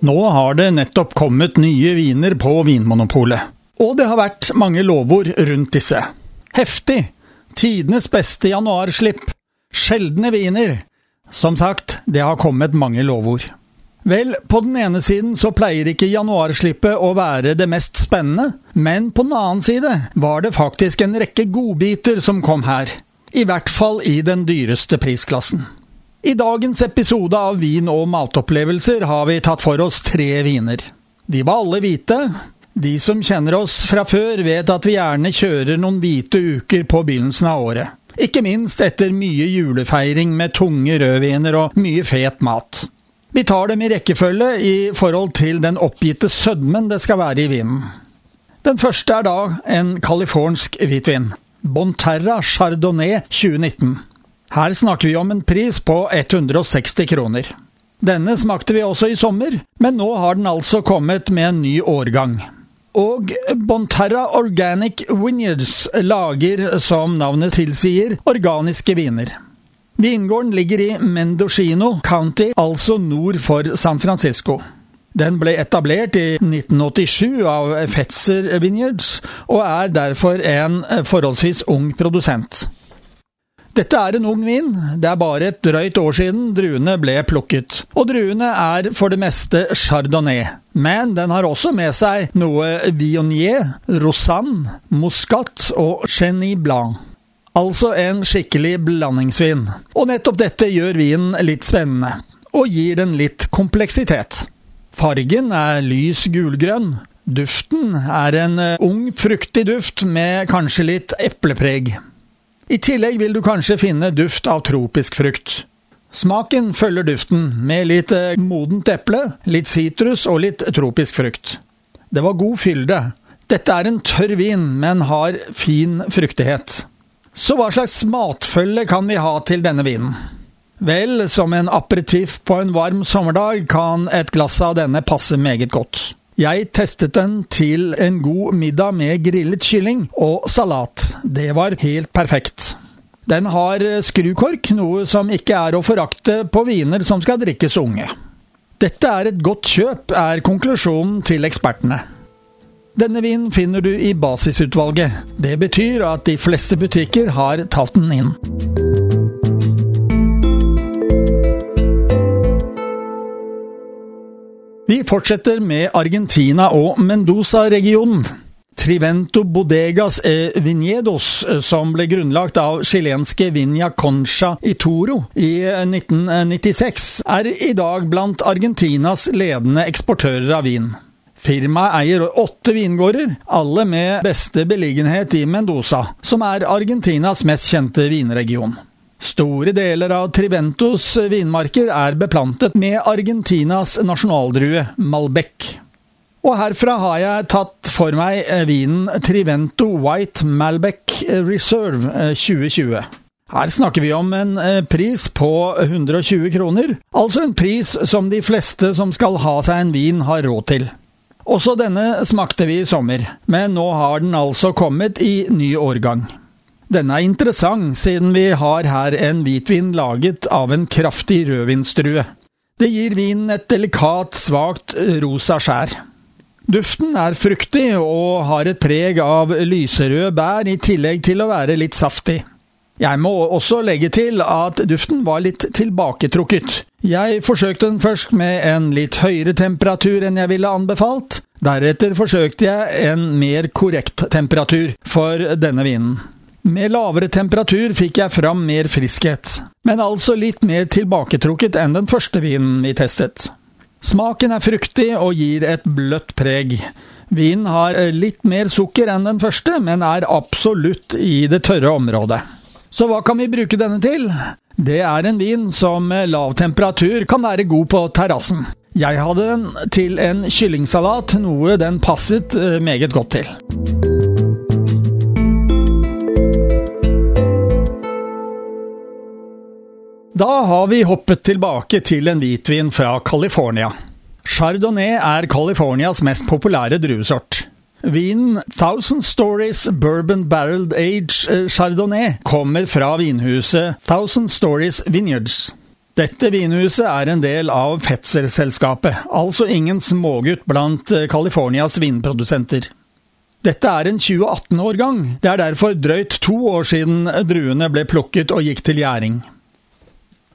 Nå har det nettopp kommet nye viner på Vinmonopolet, og det har vært mange lovord rundt disse. Heftig, tidenes beste januarslipp, sjeldne viner. Som sagt, det har kommet mange lovord. Vel, på den ene siden så pleier ikke januarslippet å være det mest spennende, men på den annen side var det faktisk en rekke godbiter som kom her. I hvert fall i den dyreste prisklassen. I dagens episode av Vin og matopplevelser har vi tatt for oss tre viner. De var alle hvite. De som kjenner oss fra før, vet at vi gjerne kjører noen hvite uker på begynnelsen av året. Ikke minst etter mye julefeiring med tunge rødviner og mye fet mat. Vi tar dem i rekkefølge i forhold til den oppgitte sødmen det skal være i vinen. Den første er da en californsk hvitvin. Bonterra Chardonnay 2019. Her snakker vi om en pris på 160 kroner. Denne smakte vi også i sommer, men nå har den altså kommet med en ny årgang. Og Bonterra Organic Vineyards lager, som navnet tilsier, organiske viner. Vingården ligger i Mendocino County, altså nord for San Francisco. Den ble etablert i 1987 av Fetzer Vineyards, og er derfor en forholdsvis ung produsent. Dette er en ung vin. Det er bare et drøyt år siden druene ble plukket. Og druene er for det meste chardonnay. Men den har også med seg noe Viognier, Rosanne, Muscat og chenille Blanc. Altså en skikkelig blandingsvin. Og nettopp dette gjør vinen litt spennende, og gir den litt kompleksitet. Fargen er lys gulgrønn. Duften er en ung, fruktig duft med kanskje litt eplepreg. I tillegg vil du kanskje finne duft av tropisk frukt. Smaken følger duften, med litt eh, modent eple, litt sitrus og litt tropisk frukt. Det var god fylde. Dette er en tørr vin, men har fin fruktighet. Så hva slags matfølge kan vi ha til denne vinen? Vel, som en aperitiff på en varm sommerdag kan et glass av denne passe meget godt. Jeg testet den til en god middag med grillet kylling og salat. Det var helt perfekt. Den har skrukork, noe som ikke er å forakte på viner som skal drikkes unge. Dette er et godt kjøp, er konklusjonen til ekspertene. Denne vinen finner du i basisutvalget. Det betyr at de fleste butikker har tatt den inn. Vi fortsetter med Argentina og Mendoza-regionen. Trivento Bodegas e Vinedos, som ble grunnlagt av chilenske Viña Concha i Toro i 1996, er i dag blant Argentinas ledende eksportører av vin. Firmaet eier åtte vingårder, alle med beste beliggenhet i Mendoza, som er Argentinas mest kjente vinregion. Store deler av Triventos vinmarker er beplantet med Argentinas nasjonaldrue, Malbec. Og herfra har jeg tatt for meg vinen Trivento White Malbec Reserve 2020. Eh, Her snakker vi om en eh, pris på 120 kroner, altså en pris som de fleste som skal ha seg en vin, har råd til. Også denne smakte vi i sommer, men nå har den altså kommet i ny årgang. Denne er interessant, siden vi har her en hvitvin laget av en kraftig rødvinsdrue. Det gir vinen et delikat, svakt rosa skjær. Duften er fruktig og har et preg av lyserøde bær, i tillegg til å være litt saftig. Jeg må også legge til at duften var litt tilbaketrukket. Jeg forsøkte den først med en litt høyere temperatur enn jeg ville anbefalt. Deretter forsøkte jeg en mer korrekt temperatur for denne vinen. Med lavere temperatur fikk jeg fram mer friskhet, men altså litt mer tilbaketrukket enn den første vinen vi testet. Smaken er fruktig og gir et bløtt preg. Vinen har eh, litt mer sukker enn den første, men er absolutt i det tørre området. Så hva kan vi bruke denne til? Det er en vin som med lav temperatur kan være god på terrassen. Jeg hadde den til en kyllingsalat, noe den passet eh, meget godt til. Da har vi hoppet tilbake til en hvitvin fra California. Chardonnay er Californias mest populære druesort. Vinen Thousand Stories Bourbon Barreled Age eh, Chardonnay kommer fra vinhuset Thousand Stories Vineyards. Dette vinhuset er en del av Fetzer-selskapet, altså ingen smågutt blant eh, Californias vinprodusenter. Dette er en 2018-årgang. Det er derfor drøyt to år siden druene ble plukket og gikk til gjæring.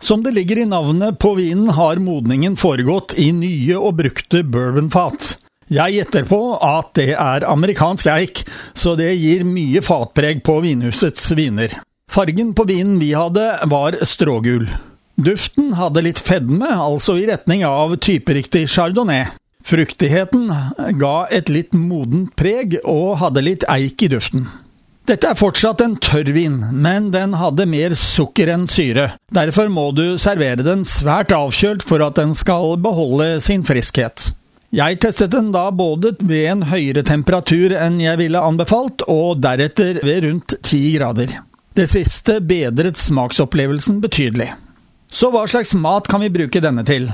Som det ligger i navnet på vinen, har modningen foregått i nye og brukte bourbonfat. Jeg gjetter på at det er amerikansk eik, så det gir mye fatpreg på vinhusets viner. Fargen på vinen vi hadde, var strågul. Duften hadde litt fedme, altså i retning av typeriktig chardonnay. Fruktigheten ga et litt modent preg, og hadde litt eik i duften. Dette er fortsatt en tørrvin, men den hadde mer sukker enn syre. Derfor må du servere den svært avkjølt for at den skal beholde sin friskhet. Jeg testet den da både ved en høyere temperatur enn jeg ville anbefalt, og deretter ved rundt ti grader. Det siste bedret smaksopplevelsen betydelig. Så hva slags mat kan vi bruke denne til?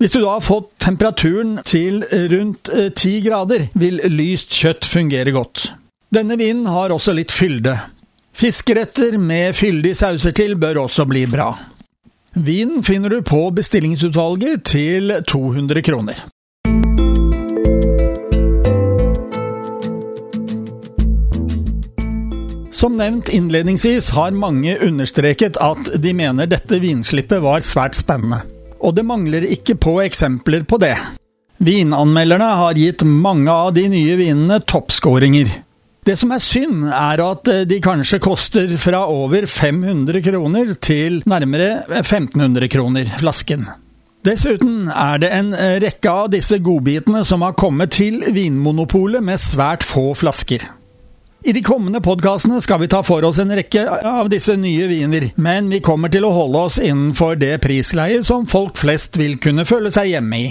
Hvis du da har fått temperaturen til rundt eh, ti grader, vil lyst kjøtt fungere godt. Denne vinen har også litt fylde. Fiskeretter med fyldige sauser til bør også bli bra. Vinen finner du på bestillingsutvalget til 200 kroner. Som nevnt innledningsvis har mange understreket at de mener dette vinslippet var svært spennende. Og det mangler ikke på eksempler på det. Vinanmelderne har gitt mange av de nye vinene toppskåringer. Det som er synd, er at eh, de kanskje koster fra over 500 kroner til nærmere 1500 kroner flasken. Dessuten er det en eh, rekke av disse godbitene som har kommet til Vinmonopolet med svært få flasker. I de kommende podkastene skal vi ta for oss en rekke av disse nye viner, men vi kommer til å holde oss innenfor det prisleiet som folk flest vil kunne føle seg hjemme i.